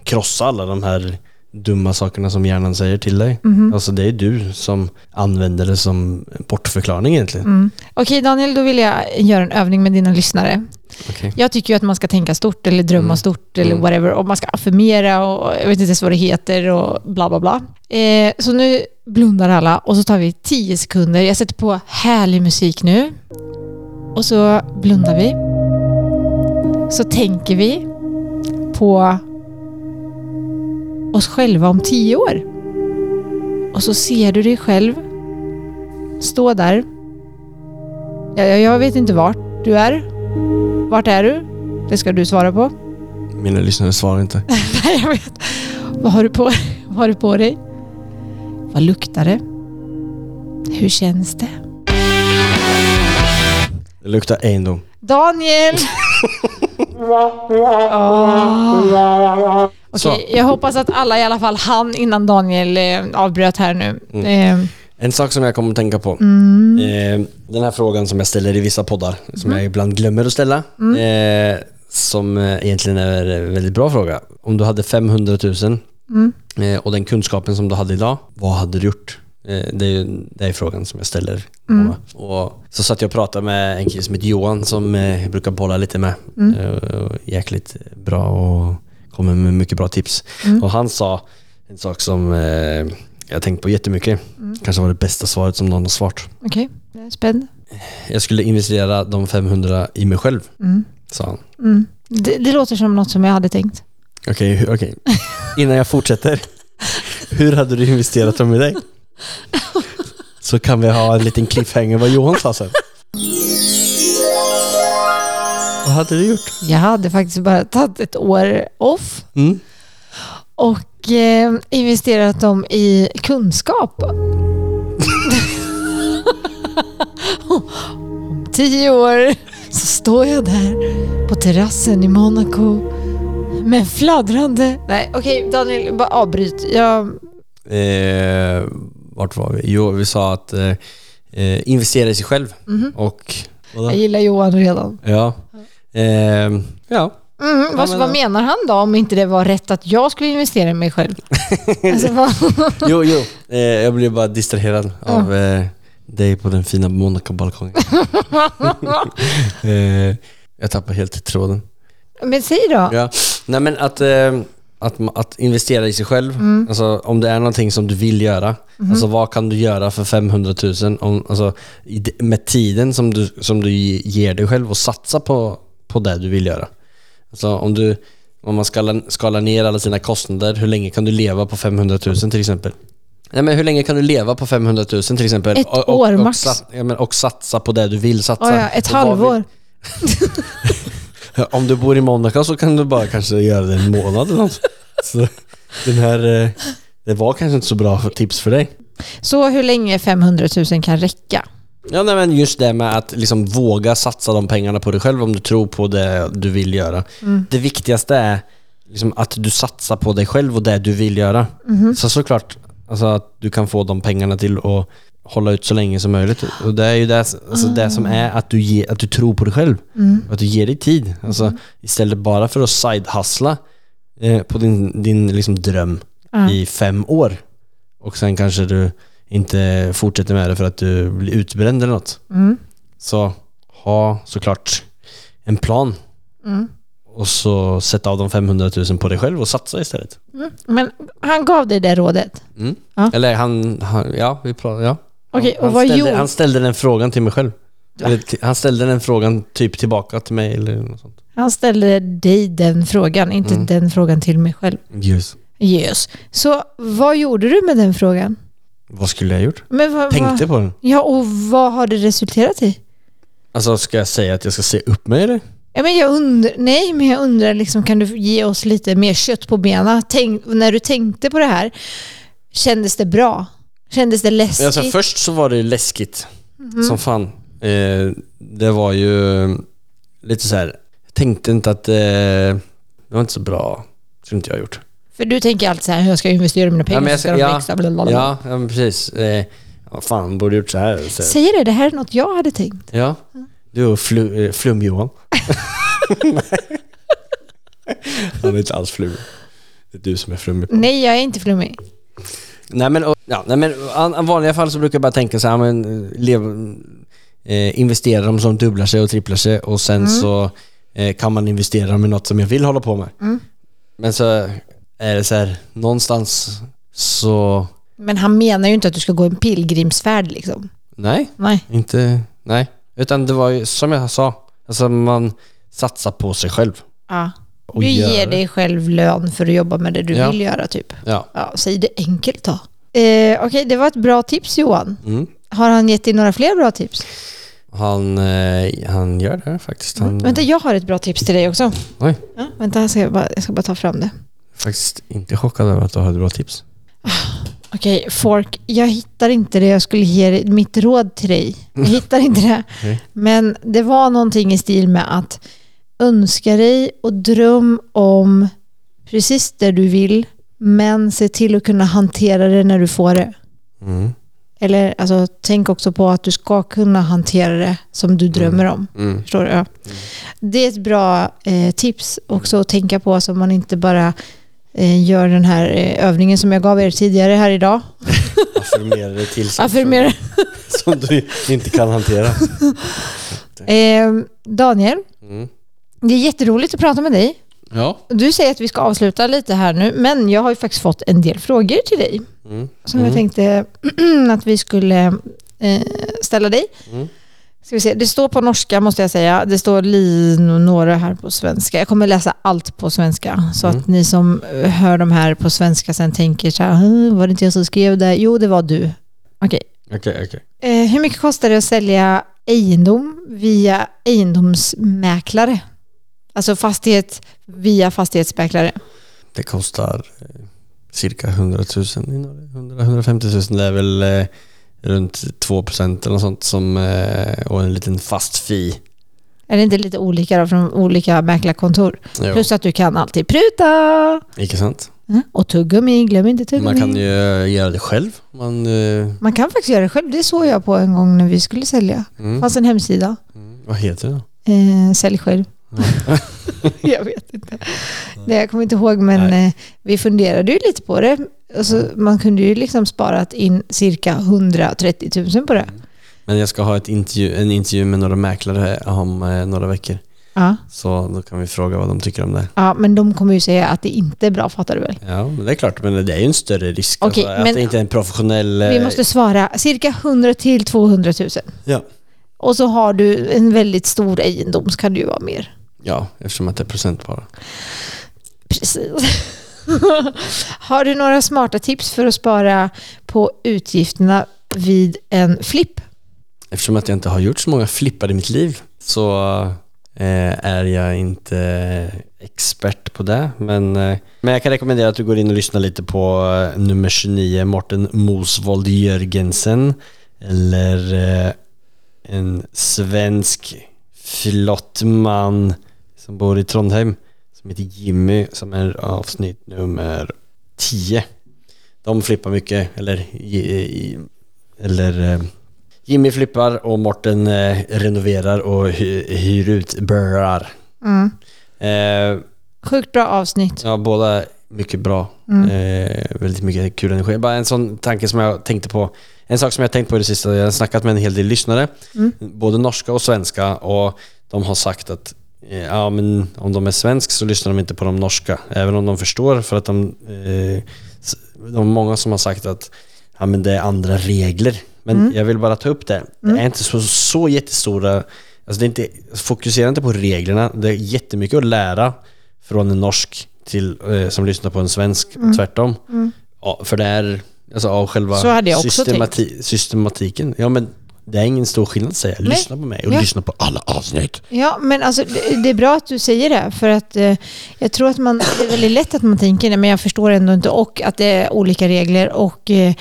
[SPEAKER 3] krossa alla de här dumma sakerna som hjärnan säger till dig.
[SPEAKER 2] Mhm.
[SPEAKER 3] Alltså det är du som använder det som bortförklaring egentligen.
[SPEAKER 2] Mm. Okej Daniel, då vill jag göra en övning med dina lyssnare.
[SPEAKER 3] Okej.
[SPEAKER 2] Jag tycker ju att man ska tänka stort eller drömma
[SPEAKER 3] Mm.
[SPEAKER 2] stort eller
[SPEAKER 3] Mm.
[SPEAKER 2] whatever. Och man ska affirmera och jag vet inte ens vad det heter och bla bla bla. Eh, så nu blundar alla och så tar vi 10 sekunder. Jag sätter på härlig musik nu. Och så blundar vi. Så tänker vi på oss själva om 10 år. Och så ser du dig själv stå där. Jag, jag, vet inte vart du är. Vart är du? Det ska du svara på.
[SPEAKER 3] Mina lyssnare svarar inte.
[SPEAKER 2] Nej, jag vet. Vad har du på, vad har du på dig? Vad luktar det? Hur känns det?
[SPEAKER 3] Det luktar egendom.
[SPEAKER 2] Daniel! Åh. Okej, jag hoppas att alla i alla fall hann innan Daniel eh, avbröt här nu. Eh,
[SPEAKER 3] En sak som jag kommer att tänka på.
[SPEAKER 2] mm,
[SPEAKER 3] Eh, den här frågan som jag ställer i vissa poddar, som jag ibland glömmer att ställa. Eh, som eh, egentligen är en väldigt bra fråga. Om du hade 500 000
[SPEAKER 2] mm,
[SPEAKER 3] eh, och den kunskapen som du hade idag, vad hade du gjort? Eh, det, är ju, det är frågan som jag ställer.
[SPEAKER 2] Mm.
[SPEAKER 3] Och så satt jag och pratade med en kille som heter Johan som eh, jag brukar bolla lite med.
[SPEAKER 2] Mm.
[SPEAKER 3] Eh, och jäkligt bra och kommer med mycket bra tips.
[SPEAKER 2] Mm.
[SPEAKER 3] Och han sa en sak som eh, jag tänkt på jättemycket.
[SPEAKER 2] Mm.
[SPEAKER 3] Kanske var det bästa svaret som någon har svarat.
[SPEAKER 2] Okej, jag är spänd.
[SPEAKER 3] Jag skulle investera de 500 i mig själv,
[SPEAKER 2] Mm,
[SPEAKER 3] sa han.
[SPEAKER 2] mm. Det, det låter som något som jag hade tänkt.
[SPEAKER 3] Okej, hu- okej. Innan jag fortsätter. Hur hade du investerat dem i dig? Så kan vi ha en liten cliffhanger vad Johan sa sen. hade du gjort?
[SPEAKER 2] Jag hade faktiskt bara tagit ett år off
[SPEAKER 3] Mm.
[SPEAKER 2] och eh, investerat dem i kunskap. Om tio år så står jag där på terrassen i Monaco med fladdrande... Nej, okej Daniel, bara avbryt. Jag,
[SPEAKER 3] Eh, vart var vi? Jo, vi sa att eh, eh, investera i sig själv.
[SPEAKER 2] Mhm.
[SPEAKER 3] Och... Vadå?
[SPEAKER 2] jag gillar Johan redan.
[SPEAKER 3] Ja. Eh, ja.
[SPEAKER 2] Mm, vad, vad menar han då om inte det var rätt att jag skulle investera i mig själv? alltså,
[SPEAKER 3] Jo, jo. Eh, jag blev bara distraherad av eh, dig på den fina Monaco-balkongen. eh, jag tappade helt tråden.
[SPEAKER 2] men säg då.
[SPEAKER 3] Ja. Nej men att, eh, att, att investera i sig själv,
[SPEAKER 2] Mm.
[SPEAKER 3] alltså om det är någonting som du vill göra,
[SPEAKER 2] Mhm.
[SPEAKER 3] alltså vad kan du göra för 500 000 om, alltså, med tiden som du, som du ger dig själv och satsa på, på det du vill göra. Alltså om du, om man skalar, skalar ner alla sina kostnader, hur länge kan du leva på 500 000 till exempel? Nej, men hur länge kan du leva på 500 000 till exempel?
[SPEAKER 2] Ett
[SPEAKER 3] och, och,
[SPEAKER 2] år
[SPEAKER 3] och,
[SPEAKER 2] max.
[SPEAKER 3] sat, ja, men, och satsa på det du vill satsa.
[SPEAKER 2] Oh, ja, ett
[SPEAKER 3] Och
[SPEAKER 2] halvår.
[SPEAKER 3] Om du bor i Monaco så kan du bara kanske göra det en månad eller något. Så den här, eh, det var kanske inte så bra tips för dig.
[SPEAKER 2] Så hur länge 500 000 kan räcka?
[SPEAKER 3] Ja, nej, men just det med att liksom våga satsa de pengarna på dig själv om du tror på det du vill göra.
[SPEAKER 2] Mm.
[SPEAKER 3] Det viktigaste är liksom att du satsar på dig själv och det du vill göra.
[SPEAKER 2] Mhm.
[SPEAKER 3] Så såklart alltså att du kan få de pengarna till att hålla ut så länge som möjligt. Och det är ju det, alltså det som är att du, ge, att du tror på dig själv.
[SPEAKER 2] Mm.
[SPEAKER 3] Att du ger dig tid. Alltså, Istället bara för att side-hustla eh, på din, din liksom dröm i fem år och sen kanske du inte fortsätter med det för att du blir utbränd eller något.
[SPEAKER 2] Mm.
[SPEAKER 3] Så ha såklart en plan
[SPEAKER 2] Mm.
[SPEAKER 3] och så sätta av de 500 000 på dig själv och satsa istället.
[SPEAKER 2] Mm. Men han gav dig det rådet?
[SPEAKER 3] Mm.
[SPEAKER 2] Ja.
[SPEAKER 3] Eller han, han, ja vi pratar, ja.
[SPEAKER 2] Okej,
[SPEAKER 3] han,
[SPEAKER 2] och vad
[SPEAKER 3] ställde, han ställde den frågan till mig själv. Eller Han ställde den frågan typ tillbaka till mig eller något sånt.
[SPEAKER 2] Han ställde dig den frågan, inte
[SPEAKER 3] Mm.
[SPEAKER 2] den frågan till mig själv.
[SPEAKER 3] Just.
[SPEAKER 2] Yes. Så vad gjorde du med den frågan?
[SPEAKER 3] Vad skulle jag ha gjort?
[SPEAKER 2] Men vad,
[SPEAKER 3] Tänkte
[SPEAKER 2] vad,
[SPEAKER 3] på den.
[SPEAKER 2] Ja, och vad har det resulterat i?
[SPEAKER 3] Alltså ska jag säga att jag ska se upp mig eller?
[SPEAKER 2] Ja, men jag undrar, nej, men jag undrar, liksom, kan du ge oss lite mer kött på benen? Tänk, när du tänkte på det här, kändes det bra? Kändes det läskigt?
[SPEAKER 3] Alltså först så var det läskigt som fan. Eh, det var ju lite så här. jag tänkte inte att eh, det var inte så bra. Skulle inte jag ha gjort.
[SPEAKER 2] För du tänker alltid så här, jag ska investera mina pengar
[SPEAKER 3] Ja, men jag
[SPEAKER 2] ska
[SPEAKER 3] ska-
[SPEAKER 2] de
[SPEAKER 3] ja,
[SPEAKER 2] växa. Bla bla bla.
[SPEAKER 3] Ja, ja men precis. Eh, ja, fan, borde gjort så här. Så,
[SPEAKER 2] Säger det, det här är något jag hade tänkt.
[SPEAKER 3] ja. Du och flu, eh, Flum-Johan. Han är inte alls flum. Det är du som är flum.
[SPEAKER 2] Nej, jag är inte flummig.
[SPEAKER 3] Nej men, och- ja, nej, men i an- vanliga fall så brukar jag bara tänka så här, men, eh, lev, eh, investera dem som dubblar sig och tripplar sig och sen så eh, kan man investera dem i något som jag vill hålla på med.
[SPEAKER 2] Mm.
[SPEAKER 3] Men så det så här, någonstans så,
[SPEAKER 2] Men han menar ju inte att du ska gå en pilgrimsfärd liksom.
[SPEAKER 3] nej,
[SPEAKER 2] Nej.
[SPEAKER 3] inte, nej. Utan det var ju som jag sa, alltså man satsar på sig själv.
[SPEAKER 2] Ja.
[SPEAKER 3] Och
[SPEAKER 2] Du
[SPEAKER 3] gör
[SPEAKER 2] ger
[SPEAKER 3] det.
[SPEAKER 2] dig själv lön för att jobba med det du
[SPEAKER 3] Ja.
[SPEAKER 2] vill göra typ.
[SPEAKER 3] Ja.
[SPEAKER 2] Ja, säg det enkelt då. Eh, Okej, det var ett bra tips Johan.
[SPEAKER 3] Mm.
[SPEAKER 2] Har han gett dig några fler bra tips?
[SPEAKER 3] Han, eh, han gör det faktiskt. Han,
[SPEAKER 2] Vänta, jag har ett bra tips till dig också.
[SPEAKER 3] Oj,
[SPEAKER 2] Ja, vänta, jag ska, bara, jag ska bara ta fram det.
[SPEAKER 3] Faktiskt inte chockad över att du har ett bra tips.
[SPEAKER 2] Okej, Fork, jag hittar inte det jag skulle ge mitt råd till dig. Jag hittar inte det.
[SPEAKER 3] Okej.
[SPEAKER 2] Men det var någonting i stil med att önska dig och dröm om precis det du vill, men se till att kunna hantera det när du får det.
[SPEAKER 3] Mm.
[SPEAKER 2] Eller alltså, tänk också på att du ska kunna hantera det som du drömmer om.
[SPEAKER 3] Mm.
[SPEAKER 2] Förstår du? Ja. Det är ett bra eh, tips också att tänka på så man inte bara gör den här eh, övningen som jag gav er tidigare här idag.
[SPEAKER 3] Affirmera det till
[SPEAKER 2] Affirmera.
[SPEAKER 3] som du inte kan hantera.
[SPEAKER 2] Eh, Daniel,
[SPEAKER 3] Mm.
[SPEAKER 2] det är jätteroligt att prata med dig.
[SPEAKER 3] Ja.
[SPEAKER 2] Du säger att vi ska avsluta lite här nu, men jag har ju faktiskt fått en del frågor till dig
[SPEAKER 3] Mm.
[SPEAKER 2] som jag tänkte att vi skulle eh, ställa dig. Ska vi se. Det står på norska måste jag säga. Det står lin och några här på svenska. Jag kommer läsa allt på svenska så
[SPEAKER 3] Mm.
[SPEAKER 2] att ni som hör de här på svenska sen tänker så här, "Hm, var det inte jag som skrev det? Jo, det var du. Okej.
[SPEAKER 3] Okej, okej.
[SPEAKER 2] Eh, hur mycket kostar det att sälja egendom via egendomsmäklare? Alltså fastighet via fastighetsmäklare.
[SPEAKER 3] Det kostar eh, cirka 100 000 i Norge. 100 150 000 det är väl eh, runt 2% eller något sånt som, eh, och en liten fast fee.
[SPEAKER 2] Är det inte lite olika då från olika mäklarkontor?
[SPEAKER 3] Jo,
[SPEAKER 2] Plus att du kan alltid pruta.
[SPEAKER 3] Inte sant?
[SPEAKER 2] Mm. Och tuggummi, glöm inte tuggummi.
[SPEAKER 3] Man kan ju göra det själv. Man, eh,
[SPEAKER 2] Man kan faktiskt göra det själv. Det såg jag på en gång när vi skulle sälja. Det
[SPEAKER 3] mm,
[SPEAKER 2] fanns en hemsida.
[SPEAKER 3] mm, vad heter det då?
[SPEAKER 2] Eh, sälj själv. jag vet inte. Det jag kommer inte ihåg men
[SPEAKER 3] Nej.
[SPEAKER 2] eh, vi funderade ju lite på det. Alltså, man kunde ju liksom sparat in cirka 130 000 på det.
[SPEAKER 3] Men jag ska ha ett intervju, en intervju med några mäklare om eh, några veckor.
[SPEAKER 2] Ja.
[SPEAKER 3] Så då kan vi fråga vad de tycker om det.
[SPEAKER 2] ja, men de kommer ju säga att det inte är bra, fattar du väl?
[SPEAKER 3] Ja, men det är klart. Men det är ju en större risk.
[SPEAKER 2] Okej,
[SPEAKER 3] alltså,
[SPEAKER 2] men-
[SPEAKER 3] att det inte är en professionell... eh,
[SPEAKER 2] Vi måste svara cirka 100 till 200 000.
[SPEAKER 3] Ja.
[SPEAKER 2] Och så har du en väldigt stor egendom så kan det ju vara mer.
[SPEAKER 3] Ja, eftersom att det är procent bara.
[SPEAKER 2] Precis. har du några smarta tips för att spara på utgifterna vid en flipp?
[SPEAKER 3] Eftersom att jag inte har gjort så många flippar i mitt liv så eh, är jag inte expert på det. Men, eh, men jag kan rekommendera att du går in och lyssnar lite på eh, nummer 29, Morten Mosvold Jörgensen. Eller en svensk flott man som bor i Trondheim som heter Jimmy som är avsnitt nummer 10. De flippar mycket, eller, eller eh, Jimmy flippar och Morten eh, renoverar och hy, hyr ut burrar.
[SPEAKER 2] Mm.
[SPEAKER 3] Eh,
[SPEAKER 2] Sjukt bra avsnitt.
[SPEAKER 3] ja, båda mycket bra.
[SPEAKER 2] Mm.
[SPEAKER 3] Eh, väldigt mycket kul energi. Bara en sån tanke som jag tänkte på. En sak som jag tänkt på i det sista, jag har snackat med en hel del lyssnare,
[SPEAKER 2] Mm.
[SPEAKER 3] både norska och svenska och de har sagt att ja, men om de är svensk så lyssnar de inte på de norska, även om de förstår för att de, eh, de är många som har sagt att ja, men det är andra regler Men
[SPEAKER 2] Mm.
[SPEAKER 3] jag vill bara ta upp det. Det är inte så, så jättestora... Alltså det är inte, fokusera inte på reglerna. Det är jättemycket att lära från en norsk till, eh, som lyssnar på en svensk och tvärtom. Ja, för det är alltså, av själva
[SPEAKER 2] Mm.
[SPEAKER 3] Systemati- systematiken. Ja men det är ingen stor skillnad jag.
[SPEAKER 2] Nej.
[SPEAKER 3] Lyssna på mig och
[SPEAKER 2] Ja.
[SPEAKER 3] lyssna på alla avsnitt.
[SPEAKER 2] Ja, men alltså det, det är bra att du säger det för att eh, jag tror att man, det är väldigt lätt att man tänker det men jag förstår ändå inte och att det är olika regler och eh,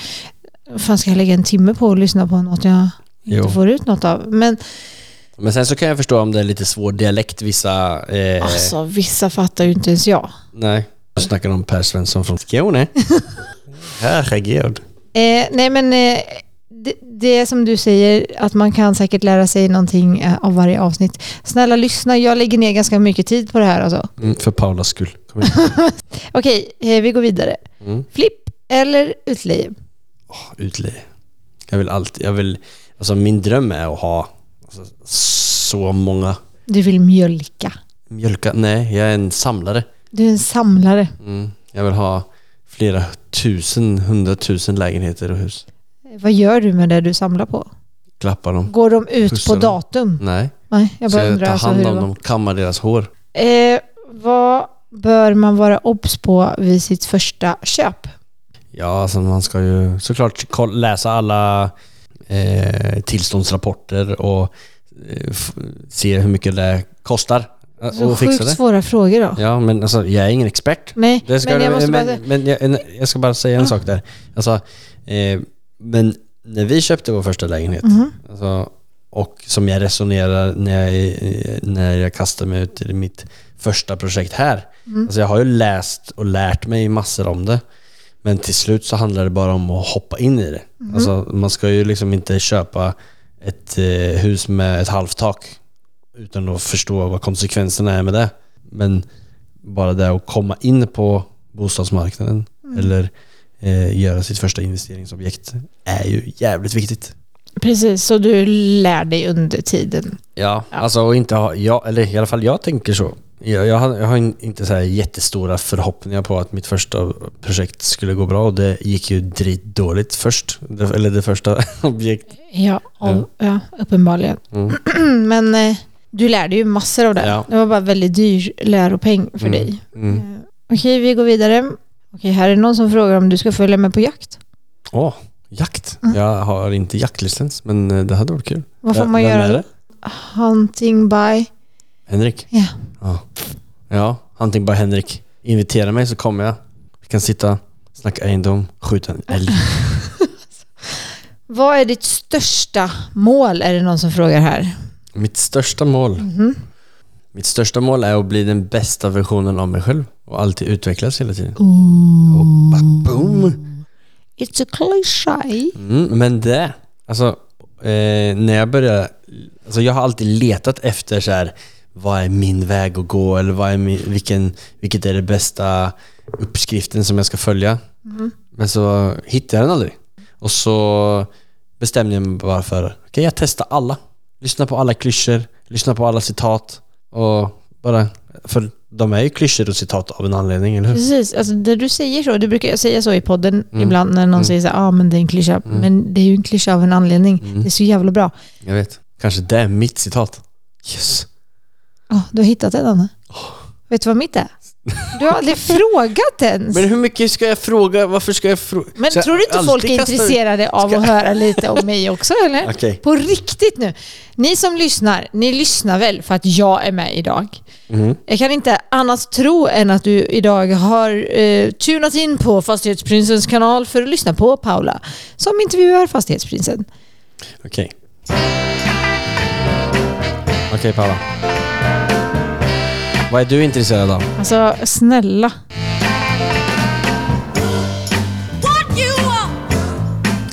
[SPEAKER 2] fan ska jag lägga en timme på att lyssna på något jag inte
[SPEAKER 3] Jo.
[SPEAKER 2] får ut något av. Men
[SPEAKER 3] Men sen så kan jag förstå om det är lite svår dialekt vissa... Eh,
[SPEAKER 2] alltså vissa fattar ju inte ens jag.
[SPEAKER 3] Nej. Jag snackar om Per Svensson från Skåne. Herregud.
[SPEAKER 2] Eh, nej men eh, det, det som du säger att man kan säkert lära sig någonting eh, av varje avsnitt. Snälla lyssna, jag lägger ner ganska mycket tid på det här alltså.
[SPEAKER 3] Mm, för Paulas skull.
[SPEAKER 2] Okej, eh, vi går vidare.
[SPEAKER 3] Mm.
[SPEAKER 2] Flipp eller utleje?
[SPEAKER 3] Utleje. Jag vill alltid, jag vill, alltså min dröm är att ha alltså, så många
[SPEAKER 2] Du vill mjölka.
[SPEAKER 3] mjölka, nej jag är en samlare.
[SPEAKER 2] Du är en samlare.
[SPEAKER 3] Mm. Jag vill ha flera tusen, hundratusen lägenheter och hus.
[SPEAKER 2] Vad gör du med det du samlar på?
[SPEAKER 3] Klappa dem.
[SPEAKER 2] Går de ut
[SPEAKER 3] Pussar
[SPEAKER 2] på
[SPEAKER 3] dem.
[SPEAKER 2] datum?
[SPEAKER 3] Nej,
[SPEAKER 2] Nej, jag
[SPEAKER 3] så
[SPEAKER 2] bara
[SPEAKER 3] jag
[SPEAKER 2] undrar
[SPEAKER 3] tar
[SPEAKER 2] alltså
[SPEAKER 3] hand
[SPEAKER 2] hur det
[SPEAKER 3] om
[SPEAKER 2] var.
[SPEAKER 3] dem, kammar deras hår.
[SPEAKER 2] Eh, vad bör man vara obs på vid sitt första köp?
[SPEAKER 3] Ja, alltså man ska ju såklart koll- läsa alla eh, tillståndsrapporter och eh, f- se hur mycket det kostar eh,
[SPEAKER 2] Så
[SPEAKER 3] att fixa
[SPEAKER 2] sjukt
[SPEAKER 3] det.
[SPEAKER 2] svåra frågor då.
[SPEAKER 3] Ja, men alltså jag är ingen expert.
[SPEAKER 2] Nej,
[SPEAKER 3] Det ska,
[SPEAKER 2] men jag måste
[SPEAKER 3] men,
[SPEAKER 2] bara...
[SPEAKER 3] men jag, en- jag ska bara säga en sak där. Alltså, eh, men när vi köpte vår första lägenhet,
[SPEAKER 2] Mhm.
[SPEAKER 3] alltså, och som jag resonerar när jag, när jag kastar mig ut i mitt första projekt här.
[SPEAKER 2] Mm.
[SPEAKER 3] Alltså jag har ju läst och lärt mig massor om det. Men till slut så handlar det bara om att hoppa in i det.
[SPEAKER 2] Mhm.
[SPEAKER 3] Alltså man ska ju liksom inte köpa ett eh, hus med ett halvt tak utan att förstå vad konsekvenserna är med det. Men bara det att komma in på bostadsmarknaden
[SPEAKER 2] Mm.
[SPEAKER 3] eller eh, göra sitt första investeringsobjekt är ju jävligt viktigt.
[SPEAKER 2] Precis, så du lär dig under tiden.
[SPEAKER 3] Ja,
[SPEAKER 2] Ja.
[SPEAKER 3] alltså och inte ha, ja, eller i alla fall jag tänker så. Jag, jag, har, jag har in- inte så jättestora förhoppningar på att mitt första projekt skulle gå bra och det gick ju dåligt först. Eller det första objektet.
[SPEAKER 2] Ja, och, ja uppenbarligen.
[SPEAKER 3] Mm.
[SPEAKER 2] Men eh, du lärde ju massor av det.
[SPEAKER 3] Ja.
[SPEAKER 2] Det var bara väldigt dyr läropeng för
[SPEAKER 3] Mm,
[SPEAKER 2] dig.
[SPEAKER 3] Mm.
[SPEAKER 2] Eh, Okej, vi går vidare. Okej, här är någon som frågar om du ska följa med på jakt.
[SPEAKER 3] Åh, jakt.
[SPEAKER 2] Mm.
[SPEAKER 3] Jag har inte jaktlicens men eh, det hade varit kul.
[SPEAKER 2] Vad får man
[SPEAKER 3] vem
[SPEAKER 2] göra
[SPEAKER 3] är det?
[SPEAKER 2] Hunting by...
[SPEAKER 3] Henrik?
[SPEAKER 2] Ja.
[SPEAKER 3] Ja. Ja, Hunting by Henrik. Invitera mig så kommer jag. Vi kan sitta, snacka egendom, skjuta en älg.
[SPEAKER 2] Vad är ditt största mål? Är det någon som frågar här.
[SPEAKER 3] Mitt största mål
[SPEAKER 2] Mhm.
[SPEAKER 3] Mitt största mål är att bli den bästa versionen av mig själv och alltid utvecklas hela tiden.
[SPEAKER 2] Ooh.
[SPEAKER 3] Och boom!
[SPEAKER 2] It's a cliché.
[SPEAKER 3] Mm, men det, alltså eh, när jag började, alltså jag har alltid letat efter så här, vad är min väg att gå eller vad är min, vilken, vilket är det bästa uppskriften som jag ska följa.
[SPEAKER 2] Mm.
[SPEAKER 3] Men så hittade jag den aldrig. Och så bestämde jag mig bara för, okej jag testar alla. Lyssna på alla klyschor, lyssna på alla citat och bara, för de är ju klyschor och citat av en anledning, eller hur?
[SPEAKER 2] Precis, alltså det du säger så, du brukar säga så i podden
[SPEAKER 3] Mm.
[SPEAKER 2] ibland när någon
[SPEAKER 3] Mm.
[SPEAKER 2] säger så ja ah, men det är en klyscha,
[SPEAKER 3] Mm.
[SPEAKER 2] men det är ju en klyscha av en anledning.
[SPEAKER 3] Mm.
[SPEAKER 2] Det är så jävla bra.
[SPEAKER 3] Jag vet. Kanske det är mitt citat. Yes.
[SPEAKER 2] Ja, du har hittat den Anna. Vet du vad mitt är? Du har aldrig frågat ens.
[SPEAKER 3] Men hur mycket ska jag fråga? Varför ska jag fråga?
[SPEAKER 2] Men
[SPEAKER 3] jag
[SPEAKER 2] tror du inte folk är intresserade av
[SPEAKER 3] Ska-
[SPEAKER 2] att höra lite om mig också eller?
[SPEAKER 3] Okej.
[SPEAKER 2] På riktigt nu. Ni som lyssnar, ni lyssnar väl för att jag är med idag?
[SPEAKER 3] Mhm.
[SPEAKER 2] Jag kan inte annars tro än att du idag har eh, tunat in på Fastighetsprinsens kanal för att lyssna på Paula som intervjuar Fastighetsprinsen.
[SPEAKER 3] Okej. Okej Paula. Vad är du intresserad av?
[SPEAKER 2] Alltså snälla.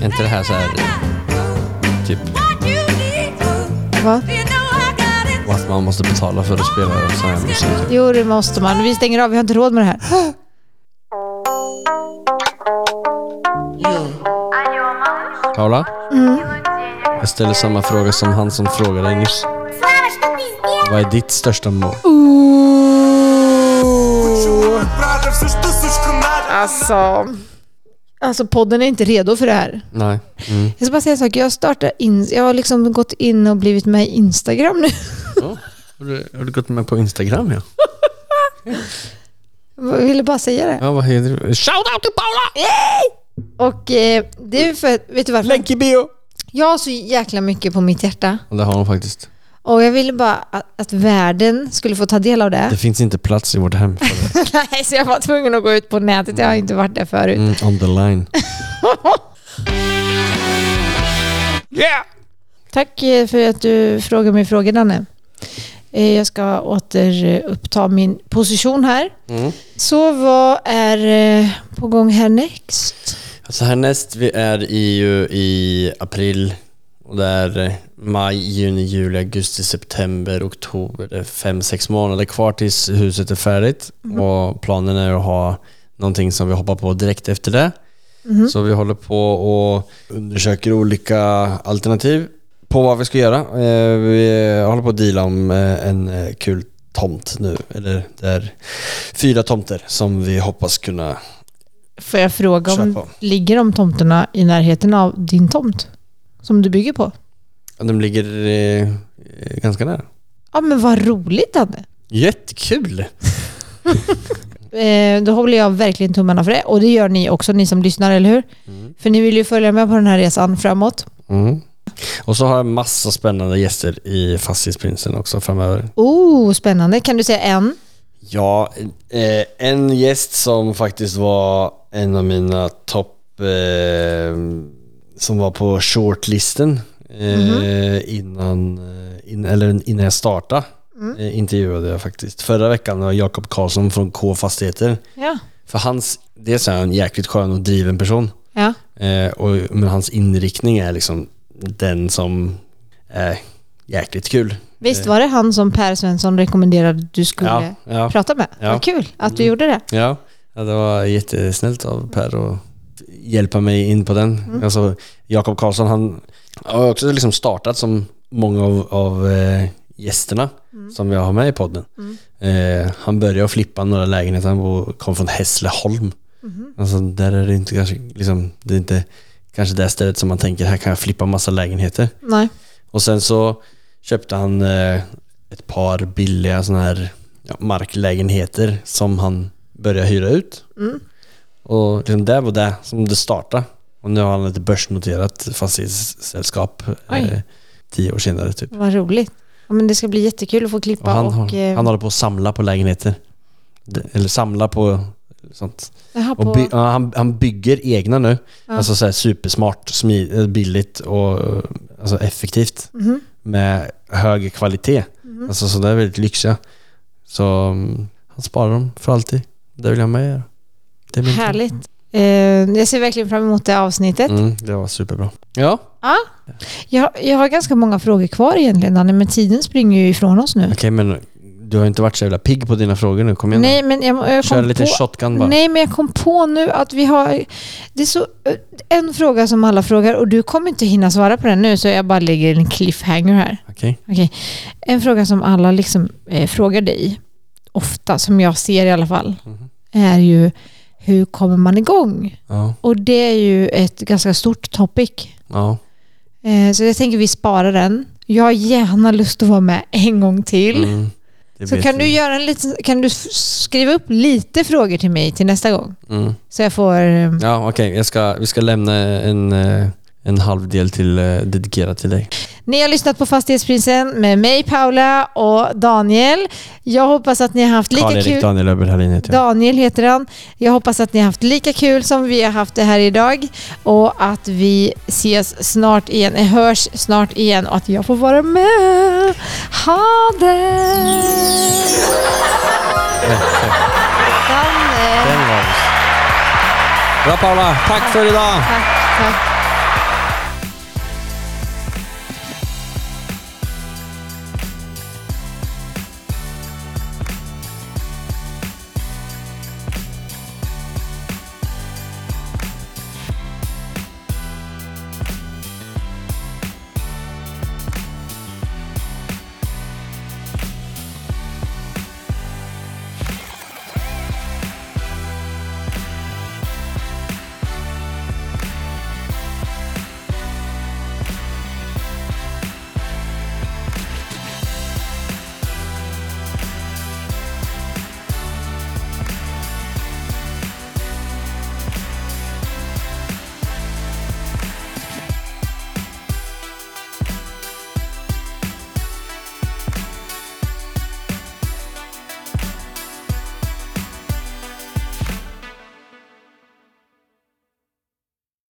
[SPEAKER 3] Är inte det här så här typ
[SPEAKER 2] Va?
[SPEAKER 4] it.
[SPEAKER 3] att man måste betala för att spela sån här musik?
[SPEAKER 2] Jo, det måste man. Vi stänger av, vi har inte råd med det här.
[SPEAKER 3] Paula?
[SPEAKER 2] Mm.
[SPEAKER 3] Jag ställer samma fråga som han som frågade dig nyss. Vad är ditt största mål?
[SPEAKER 2] Alltså... Alltså podden är inte redo för det här.
[SPEAKER 3] Nej. Mm.
[SPEAKER 2] Jag ska bara säga en sak. Jag, startar in, jag har liksom gått in och blivit med i Instagram nu.
[SPEAKER 3] Ja. Har, du, har du gått med på Instagram ja?
[SPEAKER 2] Jag ville bara säga det.
[SPEAKER 3] Ja, vad heter du? Shout out till Paula!
[SPEAKER 2] Och eh, det är för att, vet du varför?
[SPEAKER 3] Länk i bio!
[SPEAKER 2] Jag har så jäkla mycket på mitt hjärta.
[SPEAKER 3] Och det har hon faktiskt.
[SPEAKER 2] Och jag ville bara att, att världen skulle få ta del av det.
[SPEAKER 3] Det finns inte plats i vårt hem för det.
[SPEAKER 2] Nej, så jag var tvungen att gå ut på nätet. Jag har inte varit där förut.
[SPEAKER 3] Mm, on the line.
[SPEAKER 2] Yeah! Tack eh, för att du frågar mig frågor, Danne. Eh, Jag ska återuppta min position här.
[SPEAKER 3] Mm.
[SPEAKER 2] Så vad är eh, på gång härnäst?
[SPEAKER 3] Alltså härnäst, vi är i, i april det är eh, maj, juni, juli, augusti, september, oktober. Det är fem, sex månader kvar tills huset är färdigt och planen är att ha någonting som vi hoppar på direkt efter det. Så vi håller på och undersöker olika alternativ på vad vi ska göra. Eh, Vi håller på att deala om eh, en kul tomt nu. Eller det är fyra tomter som vi hoppas kunna
[SPEAKER 2] Får jag fråga om,
[SPEAKER 3] köpa.
[SPEAKER 2] ligger de tomterna i närheten av din tomt? Som du bygger på?
[SPEAKER 3] Ja, De ligger eh, ganska nära.
[SPEAKER 2] Ja men vad roligt Danne!
[SPEAKER 3] Jättekul!
[SPEAKER 2] Eh, då håller jag verkligen tummarna för det. Och det gör ni också, ni som lyssnar, eller hur? För ni vill ju följa med på den här resan framåt.
[SPEAKER 3] Mm. Och så har jag massa spännande gäster i Fastighetsprinsen också framöver.
[SPEAKER 2] Oh, spännande. Kan du säga en?
[SPEAKER 3] Ja, eh, en gäst som faktiskt var en av mina topp, eh, som var på shortlisten eh, innan, eh, in, eller innan jag startade. Eh, intervjuade jag faktiskt. Förra veckan var Jakob Karlsson från K Fastigheter.
[SPEAKER 2] Ja.
[SPEAKER 3] För hans, dels är han en jäkligt skön och driven person.
[SPEAKER 2] Ja.
[SPEAKER 3] Och, men hans inriktning är liksom den som är jäkligt kul.
[SPEAKER 2] Visst var det han som Per Svensson rekommenderade att du skulle
[SPEAKER 3] Ja, ja.
[SPEAKER 2] prata med?
[SPEAKER 3] Ja.
[SPEAKER 2] Vad kul att du gjorde det.
[SPEAKER 3] Ja, ja, det var jättesnällt av Per att hjälpa mig in på den. Alltså, Jakob Karlsson, han har också liksom startat som många av, av eh, gästerna som vi har med i podden. Eh, han började flippa några lägenheter, han kom från Hässleholm. Alltså där är det inte kanske, liksom, det är inte kanske det stället som man tänker, här kan jag flippa massa lägenheter.
[SPEAKER 2] Nej.
[SPEAKER 3] Och sen så köpte han eh, ett par billiga sådana här ja, marklägenheter som han började hyra ut. Och liksom det var det som det startade. Och nu har han ett börsnoterat fastighetssällskap eh, tio år senare typ.
[SPEAKER 2] Vad roligt. Ja, men det ska bli jättekul att få klippa
[SPEAKER 3] Och han,
[SPEAKER 2] och...
[SPEAKER 3] har,
[SPEAKER 2] eh,
[SPEAKER 3] han håller på att samla på lägenheter. Eller samla på sånt.
[SPEAKER 2] jaha, på,
[SPEAKER 3] by, ja, han, han bygger egna nu.
[SPEAKER 2] Ja.
[SPEAKER 3] Alltså så här supersmart, smi, eh, billigt och alltså effektivt.
[SPEAKER 2] Mhm.
[SPEAKER 3] Med hög kvalitet. Alltså så det är väldigt lyxiga. Så mm, han sparar dem för alltid. Det vill jag med göra. Det plan.
[SPEAKER 2] Härligt. Eh, jag ser verkligen fram emot det avsnittet.
[SPEAKER 3] Mm, det var superbra. Ja,
[SPEAKER 2] Ja. Jag, jag har ganska många frågor kvar egentligen, Danne, men tiden springer ju ifrån oss nu.
[SPEAKER 3] okej men du har inte varit så jävla pigg på dina frågor nu. Kom igen
[SPEAKER 2] Nej, men jag, jag
[SPEAKER 3] Kör
[SPEAKER 2] kom
[SPEAKER 3] en liten
[SPEAKER 2] på...
[SPEAKER 3] shotgun bara.
[SPEAKER 2] Nej, men jag kom på nu att vi har... Det är så, en fråga som alla frågar och du kommer inte hinna svara på den nu så jag bara lägger en cliffhanger här.
[SPEAKER 3] Okej.
[SPEAKER 2] Okej. En fråga som alla liksom eh, frågar dig, ofta, som jag ser i alla fall,
[SPEAKER 3] Mhm.
[SPEAKER 2] är ju hur kommer man igång?
[SPEAKER 3] Ja,
[SPEAKER 2] Och det är ju ett ganska stort topic.
[SPEAKER 3] ja.
[SPEAKER 2] Eh, så jag tänker vi sparar den. Jag har gärna lust att vara med en gång till.
[SPEAKER 3] Mm,
[SPEAKER 2] Så kan du, göra en liten, kan du skriva upp lite frågor till mig till nästa gång?
[SPEAKER 3] Mm.
[SPEAKER 2] Så jag får... eh,
[SPEAKER 3] Ja, okej. Jag ska, vi ska lämna en, eh, en halv del till, eh, dedikerat till dig.
[SPEAKER 2] Ni har lyssnat på Fastighetsprinsen med mig, Paula och Daniel. Jag hoppas att ni har haft lika kul...
[SPEAKER 3] Daniel Öberg Hallin heter jag.
[SPEAKER 2] Daniel heter han. Jag hoppas att ni har haft lika kul som vi har haft det här idag och att vi ses snart igen, eh, hörs snart igen och att jag får vara med. Ha det! Danne.
[SPEAKER 3] Bra Paula, tack för idag!
[SPEAKER 2] Tack, tack.